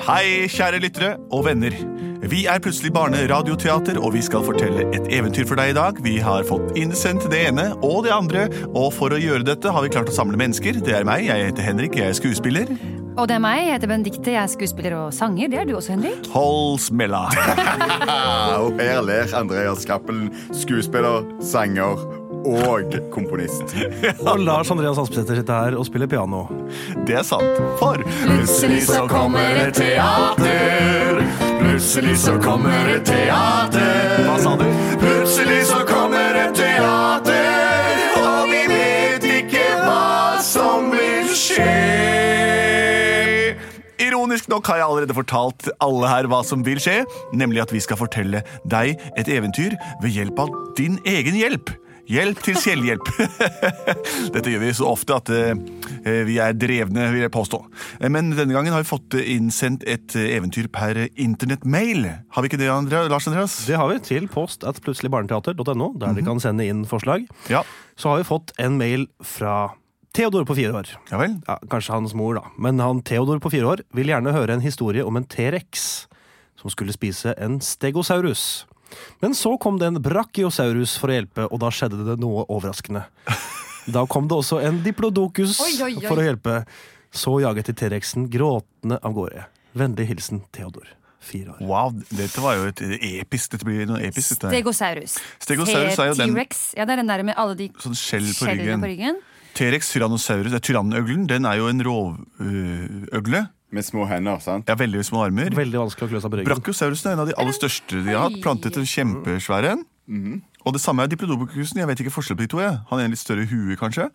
Hei, kjære lyttere og venner. Vi er Plutselig barneradioteater, og vi skal fortelle et eventyr for deg i dag. Vi har fått innsendt det ene og det andre, og for å gjøre dette har vi klart å samle mennesker. Det er meg, jeg heter Henrik, jeg er skuespiller. Og det er meg, jeg heter Benedicte, jeg er skuespiller og sanger. Det er du også, Henrik. Hold smella. Og her ler Andreas Cappelen, skuespiller, sanger og komponist. Og Lars Andreas Aspesæter sitter her og spiller piano. Det er sant. For Plutselig så kommer et teater. Plutselig så kommer et teater. Hva sa du? Plutselig så kommer et teater, og vi vet ikke hva som vil skje. Ironisk nok har jeg allerede fortalt alle her hva som vil skje, nemlig at vi skal fortelle deg et eventyr ved hjelp av din egen hjelp. Hjelp til selvhjelp. Dette gjør vi så ofte at eh, vi er drevne, vil jeg påstå. Eh, Men denne gangen har vi fått innsendt et eh, eventyr per internettmail. Har vi ikke det, Andrea? Lars Andreas? Det har vi til post at plutseligbarneteater.no, der dere kan sende inn forslag. Ja. Så har vi fått en mail fra Theodor på fire år. Ja vel? Ja, kanskje hans mor, da. Men han Theodor på fire år vil gjerne høre en historie om en T-rex som skulle spise en stegosaurus. Men så kom det en brachiosaurus for å hjelpe, og da skjedde det noe overraskende. Da kom det også en diplodocus Oi, oi, oi. for å hjelpe. Så jaget de T-rexen gråtende av gårde. Vennlig hilsen Theodor. Fire år. Wow, dette var jo et episk Dette blir noe episk. Dette. Stegosaurus. Stegosaurus er jo den- T-rex. Ja, det er den der med alle de Sånn skjell på skjellene ryggen. på ryggen. T-rex tyrannosaurus, det er tyrannøglen. Den er jo en rovøgle. Med små hender, sant? Ja, veldig små armer. Veldig vanskelig å klø seg på ryggen. Brachiosaurusen er en av de aller største de har hatt. Plantet en kjempesvær en. Og det samme er diplodocusen. Jeg vet ikke forskjell på de to. Jeg. Han er en litt større hue, kanskje.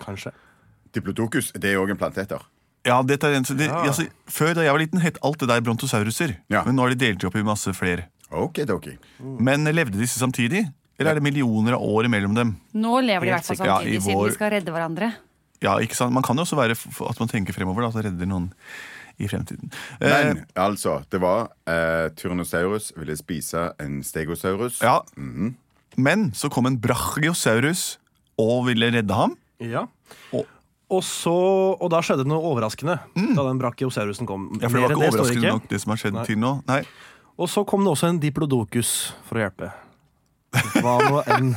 Kanskje. Diplodocus det er òg en planteter. Ja, dette er en, så det, Ja. altså, Før da jeg var liten, het alt det der brontosauruser. Ja. Men nå har de delt opp i masse flere. Okidoki. Men levde disse samtidig? Eller er det millioner av år imellom dem? Nå lever de i hvert fall samtidig, Ja, siden vår- de skal redde hverandre. Ja, ikke sant? Man kan jo også være at man tenker fremover, da, at redder noen i fremtiden. Eh, Men altså, det var eh, Tyrannosaurus ville spise en stegosaurus. ja. Men så kom en brachiosaurus og ville redde ham. Ja. Og- Og, så, og da skjedde det noe overraskende da den brachiosaurusen kom. Ja, for Det var ikke det overraskende ikke. nok, det som har skjedd Nei. til nå. Nei. Og så kom det også en diplodocus for å hjelpe. Hva nå en,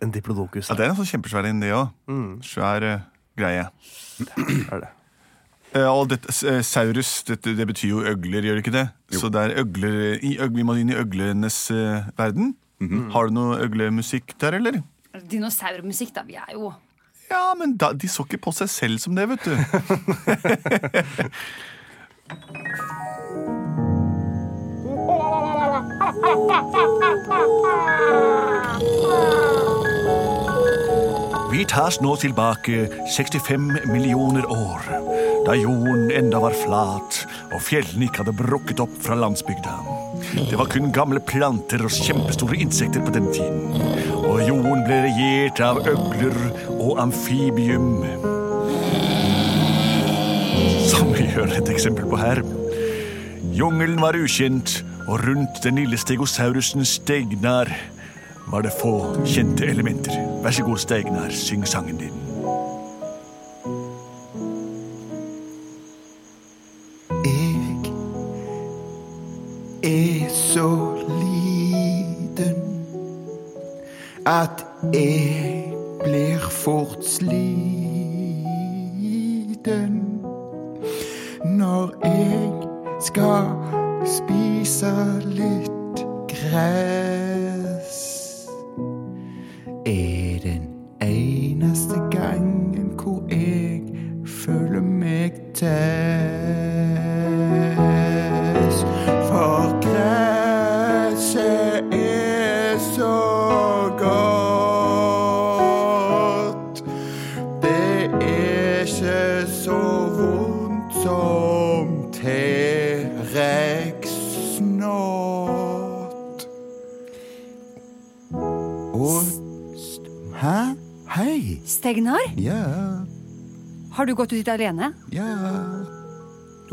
en diplodocus Ja, Det er en sånn kjempesvær en, det òg. Mm. Svær uh, greie. er det? Eh, og dette, eh, saurus dette, det betyr jo øgler, gjør det ikke det? Så det er øgler, i, vi må inn i øglenes eh, verden. -hmm. Har du noe øglemusikk der, eller? Dinosaurmusikk, da. Vi er jo Ja, men da, de så ikke på seg selv som det, vet du. Vi tas nå tilbake 65 millioner år, da jorden enda var flat og fjellene ikke hadde brukket opp fra landsbygda. Det var kun gamle planter og kjempestore insekter på den tiden. Og jorden ble regjert av øgler og amfibium. Som vi hører et eksempel på her. Jungelen var ukjent, og rundt den lille stegosaurusen Stegnar var det få kjente elementer. Vær så god, Stegnar, syng sangen din. Når jeg skal spise litt gress. Stegnar, Ja, har du gått ut hit alene? ja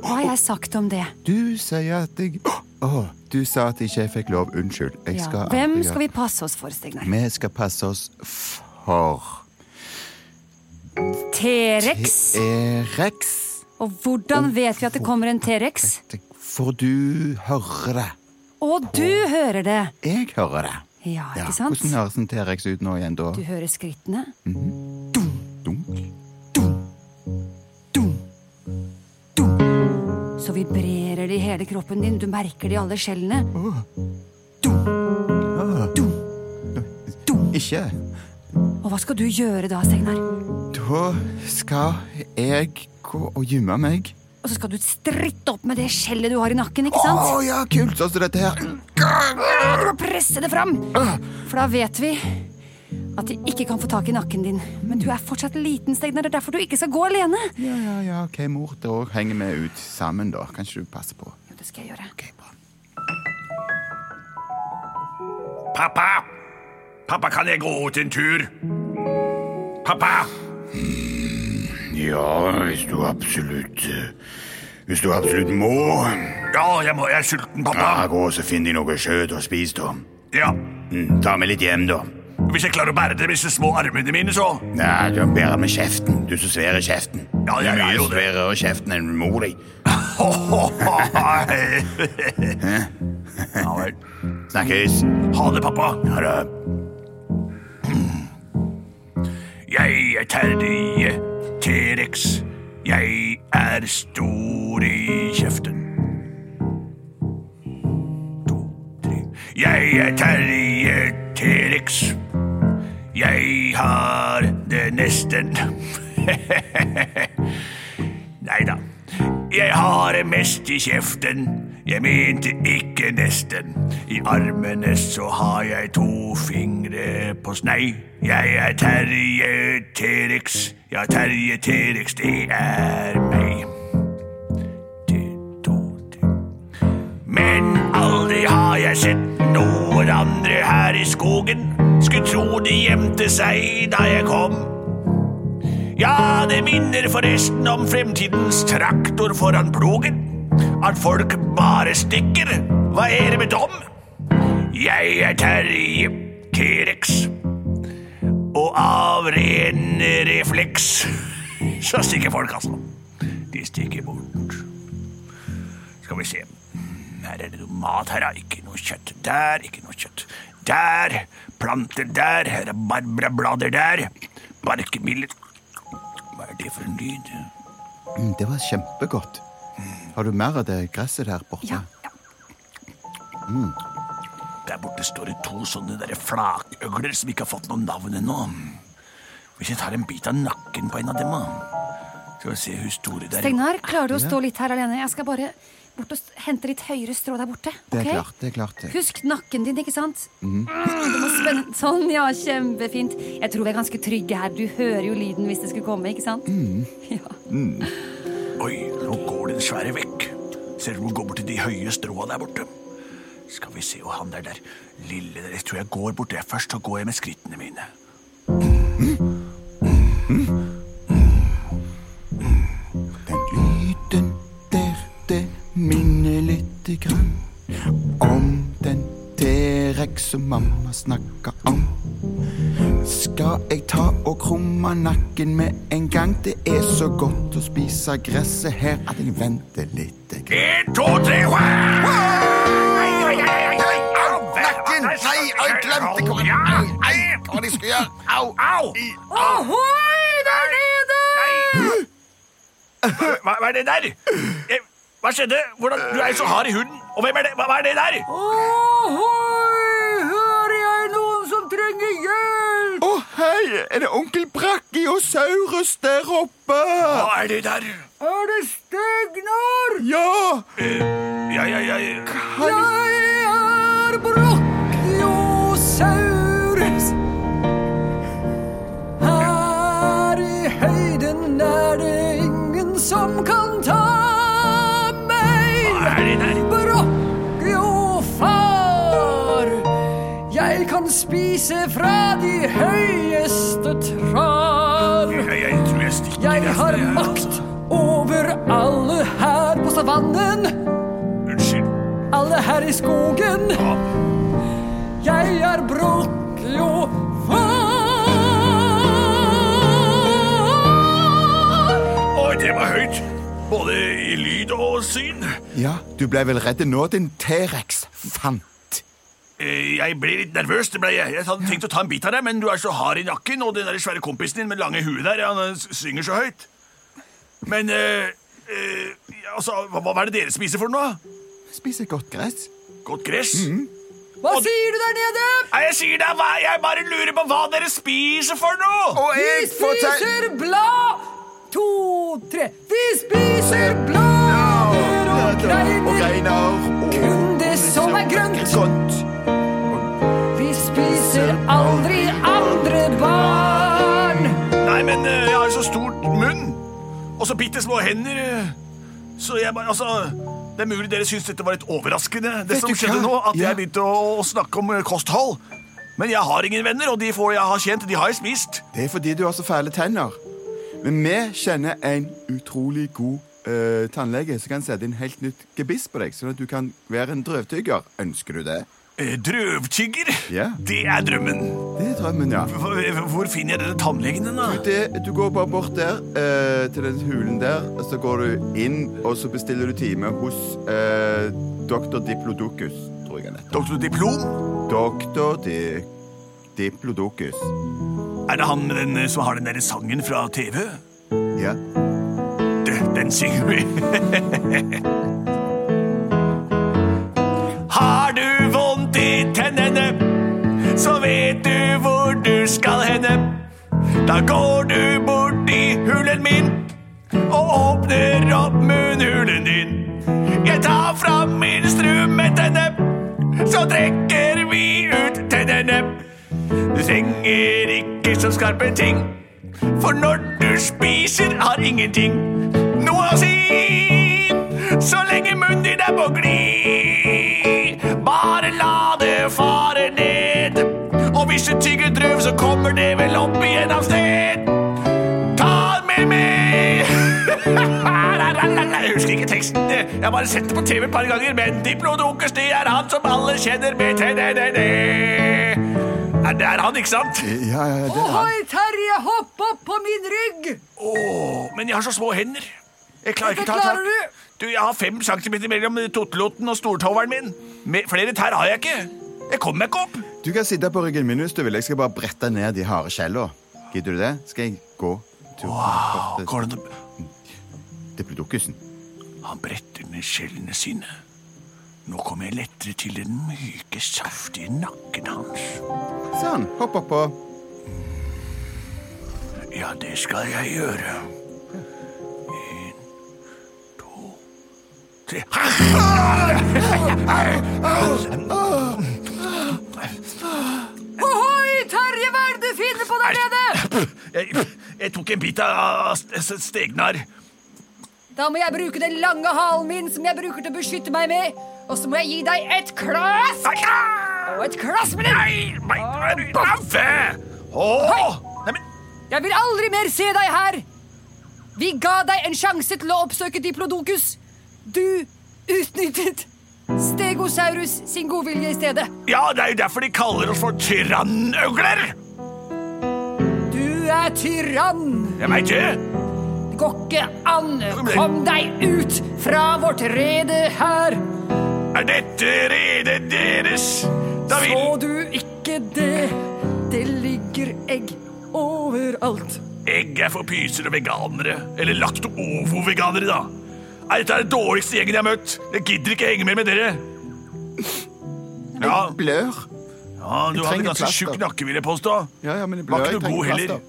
Hva har jeg sagt om det? Du sier at jeg oh, du sa at ikke fikk lov. Unnskyld. Jeg Ja. skal Hvem aldri- skal vi passe oss for, Stegnar? Vi skal passe oss for T-rex? T-rex. Og hvordan vet vi at det kommer en T-rex? For du hører det. Og du hører det! Jeg hører det. Ja, Ja, ikke sant? Hvordan høres en T-rex ut nå igjen, da? Du hører skrittene. Dunk. Så vibrerer det i hele kroppen din. Du merker det i alle skjellene. Ikke Og hva skal du gjøre da, Stegnar? Da skal jeg gå og gymme meg. Og så skal du stritte opp med det skjellet du har i nakken, ikke Å oh, ja, kult! så dette her. Du må presse det fram! For da vet vi at de ikke kan få tak i nakken din. Men du er fortsatt liten, Stegner. Det er derfor du ikke skal gå alene. Ja, ja, ja, ok, mor. Da henger vi ut sammen, da. Kan ikke du passe på? Jo, det skal jeg gjøre. Ok, bra. Pappa! Pappa, kan jeg gå ut en tur? Pappa! Ja, hvis du absolutt eh, Hvis du absolutt må Ja, jeg, må, jeg er sulten, pappa. ja. Gå og så finn deg noe kjøtt og spis, da. Ja, Mm, ta med litt hjem, da. Hvis jeg klarer å bære det med disse små armene mine, så Nei, du er bedre med kjeften. Du som svær kjeften. Ja, jeg, jeg er er mye i kjeften enn mor di. Ja vel. Snakkes. Ha det, pappa. Ha det. Jeg er Terje T-rex. Jeg er stor i kjeften. To, tre. Jeg er Terje T-rex. Jeg har det nesten. Nei da. Jeg har det mest i kjeften. Jeg mente ikke nesten. I armene så har jeg to fingre på snei. Jeg er Terje T-rex. Ja, Terje T-rex, det er meg. Men aldri har jeg sett noen andre her i skogen. Skulle tro de gjemte seg da jeg kom. Ja, det minner forresten om fremtidens traktor foran plogen. At folk bare stikker. Hva er det med dem? Jeg er Terje T-rex. Og av ren refleks så stikker folk, altså. De stikker bort. Skal vi se. Her er det noe mat. Her er ikke noe kjøtt. Der, ikke noe kjøtt. Der. Planter der. Her er barbrablader der. Barkemiller. Hva er det for en lyd? Mm, det var kjempegodt. Har du mer av det gresset der borte? Ja, ja. Der borte står det to sånne der flakøgler som ikke har fått noe navn ennå. Hvis jeg tar en bit av nakken på en av dem, da. Skal vi se hvor store det er. Steinar, klarer du å stå litt her alene? Jeg skal bare bort og hente litt høyere strå der borte. Det er klart. det er klart. det. Husk nakken din, ikke sant? Mm, Du må spenne. Sånn, ja, kjempefint. Jeg tror vi er ganske trygge her. Du hører jo lyden hvis det skulle komme, ikke sant? Ja. Oi, nå går den svære vekk. Ser du hun går bort til de høye stråa der borte? Skal vi se, og han der der lille der, jeg tror jeg går bort der først, så går jeg med skrittene mine. Den lyden der, det minner lite grann om den T-rex som mamma snakka om. Skal jeg ta og krumme nakken med en gang? Det er så godt å spise gresset her at jeg venter litt. grann. En, to, tre, Nakken! Nei, jeg glemte hva jeg skulle gjøre? Au! Au! Ohoi, der nede! Hva, hva er det der? Eh, Hva skjedde? Hvordan, du er jo så hard i huden. Og hvem er det? Hva, hva er det der? Ohoi, hører jeg noen som trenger hjelp? Hei! Er det onkel Brachiosaurus der oppe? Hva er det der? Er det Stegnar? Ja! Uh, ja, ja, ja. Jeg er Brachiosaurus. Her i høyden er det ingen som kan ta Kan fra de høyeste trær. Jeg har makt over alle her på savannen. Unnskyld. Alle her i skogen. Ja. Jeg er Brokio Oi, det var høyt. Både i lyd og syn. Ja, du ble vel redd nå, din T-rex fant. Eh, Jeg ble litt nervøs. det ble jeg. Jeg hadde tenkt å ta en bit av deg, men du er så hard i nakken, og den der svære kompisen din med lange huet der, han eh, synger så høyt. Men eh, eh, altså, hva, hva er det dere spiser for noe? Spiser godt gress. Godt gress? Hva sier du der nede? Nei, jeg sier deg hva, jeg bare lurer på hva dere spiser for noe! Og Vi jeg Vi spiser blad! To, tre. Vi spiser blader og og greiner. Kun det som er grønt. Og så bitte små hender. eh, Så jeg bare, altså... Det er mulig dere syns dette var litt overraskende, det Vet som skjedde nå. At Ja. jeg begynte å, å snakke om eh, kosthold. Men jeg har ingen venner, og de få jeg har kjent, de har jeg spist. Det er fordi du har så fæle tenner. Men vi kjenner en utrolig god eh, tannlege som kan sette inn helt nytt gebiss på deg, sånn at du kan være en drøvtygger. Ønsker du det? Eh, Drøvtygger? Ja. Det er drømmen. Det er drømmen, ja. Hvor, hvor finner jeg denne tannlegen da? Det, du går bare bort der, eh, til den hulen der, så går du inn, og så bestiller du time hos eh, Dr. Diplodocus, tror jeg han heter. Doktor Diplom? Dr. Di Diplodocus. Er det han den eh, som har den der sangen fra TV? Ja. Det, den synger vi. i tennene, så vet du hvor du skal henne. Da går du bort i hulen min og åpner opp munnhulen din. Jeg tar fram instrumentene, så trekker vi ut tennene. Du trenger ikke så skarpe ting, for når du spiser, har ingenting noe å si. Så lenge munnen så kommer det vel opp igjen av sted. Ta den med meg! Jeg husker ikke teksten. Jeg har bare sett det på TV et par ganger. Men Diplodocus, det er han som alle kjenner med TDDD. Er det er han, ikke sant? Ja, ja, det er han. Ohoi, Terje, hopp opp på min rygg! Åh, men jeg har så små hender. Jeg klarer ikke å ta tak. Du, Jeg har fem centimeter mellom tottelotten og stortoveren min. Flere tær har jeg ikke. Jeg kommer meg ikke opp. Du kan sitte på ryggen min hvis du vil. Jeg skal bare brette ned de harde skjellene. Gidder du det? Skal jeg gå til wow. Går det dukkusen. Han bretter ned skjellene sine. Nå kommer jeg lettere til den myke, saftige nakken hans. Sånn. Hopp oppå. Ja, det skal jeg gjøre. En, to, tre Ohoi, Jeg, tok en bit av stegnar. Da må jeg bruke den lange halen min som jeg bruker til å beskytte meg med. Og så må jeg gi deg et klask! Og et klask med den! Nei, nei, Baffe! Jeg vil aldri mer se deg her! Vi ga deg en sjanse til å oppsøke Diplodocus. Du utnyttet Stegosaurus sin godvilje i stedet. Ja, det er jo derfor de kaller oss for tyrannøgler. Er tyrann. Jeg veit det. Det går ikke an. Kom deg ut fra vårt rede her. Er dette redet deres? Da Så du ikke det? Det ligger egg overalt. Egg er for pyser og veganere. Eller lakto-ovo-veganere, da. Nei, Dette er den dårligste gjengen jeg har møtt. Jeg gidder ikke henge mer med dere. Ja, Blør. ja du Jeg hadde ganske tjukk nakke, vil jeg påstå. Ja, ja, men jeg Var blør. ikke Jeg noe god heller.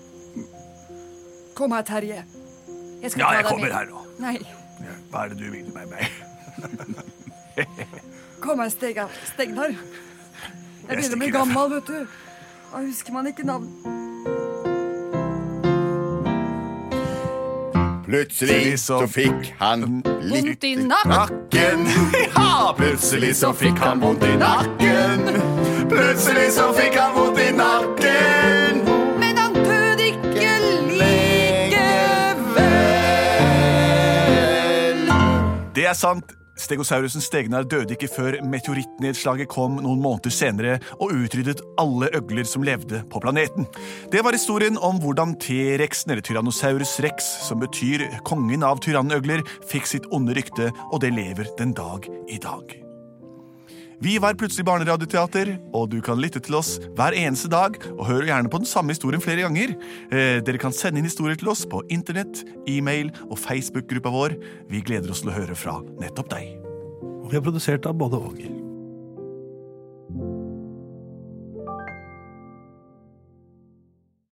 Kom her, Terje. Jeg skal Ja, ta jeg deg kommer med. her nå. Nei, Hva er det du vil med meg? kom her, Stega. Stegnar. Jeg begynner å bli gammel, vet du. Da husker man ikke navn. Plutselig så fikk han litt i nakken. Ja, plutselig så fikk han vondt i nakken. Plutselig så fikk han vondt i nakken. Er sant. Stegosaurusen Stegnar døde ikke før meteorittnedslaget kom noen måneder senere og utryddet alle øgler som levde på planeten. Det var historien om hvordan T-rexen, eller Tyrannosaurus rex, som betyr kongen av tyrannøgler, fikk sitt onde rykte, og det lever den dag i dag. Vi var Plutselig barneradioteater, og du kan lytte til oss hver eneste dag. Og hør gjerne på den samme historien flere ganger. Eh, dere kan sende inn historier til oss på internett, e-mail og Facebook-gruppa vår. Vi gleder oss til å høre fra nettopp deg. Og vi er produsert av både og.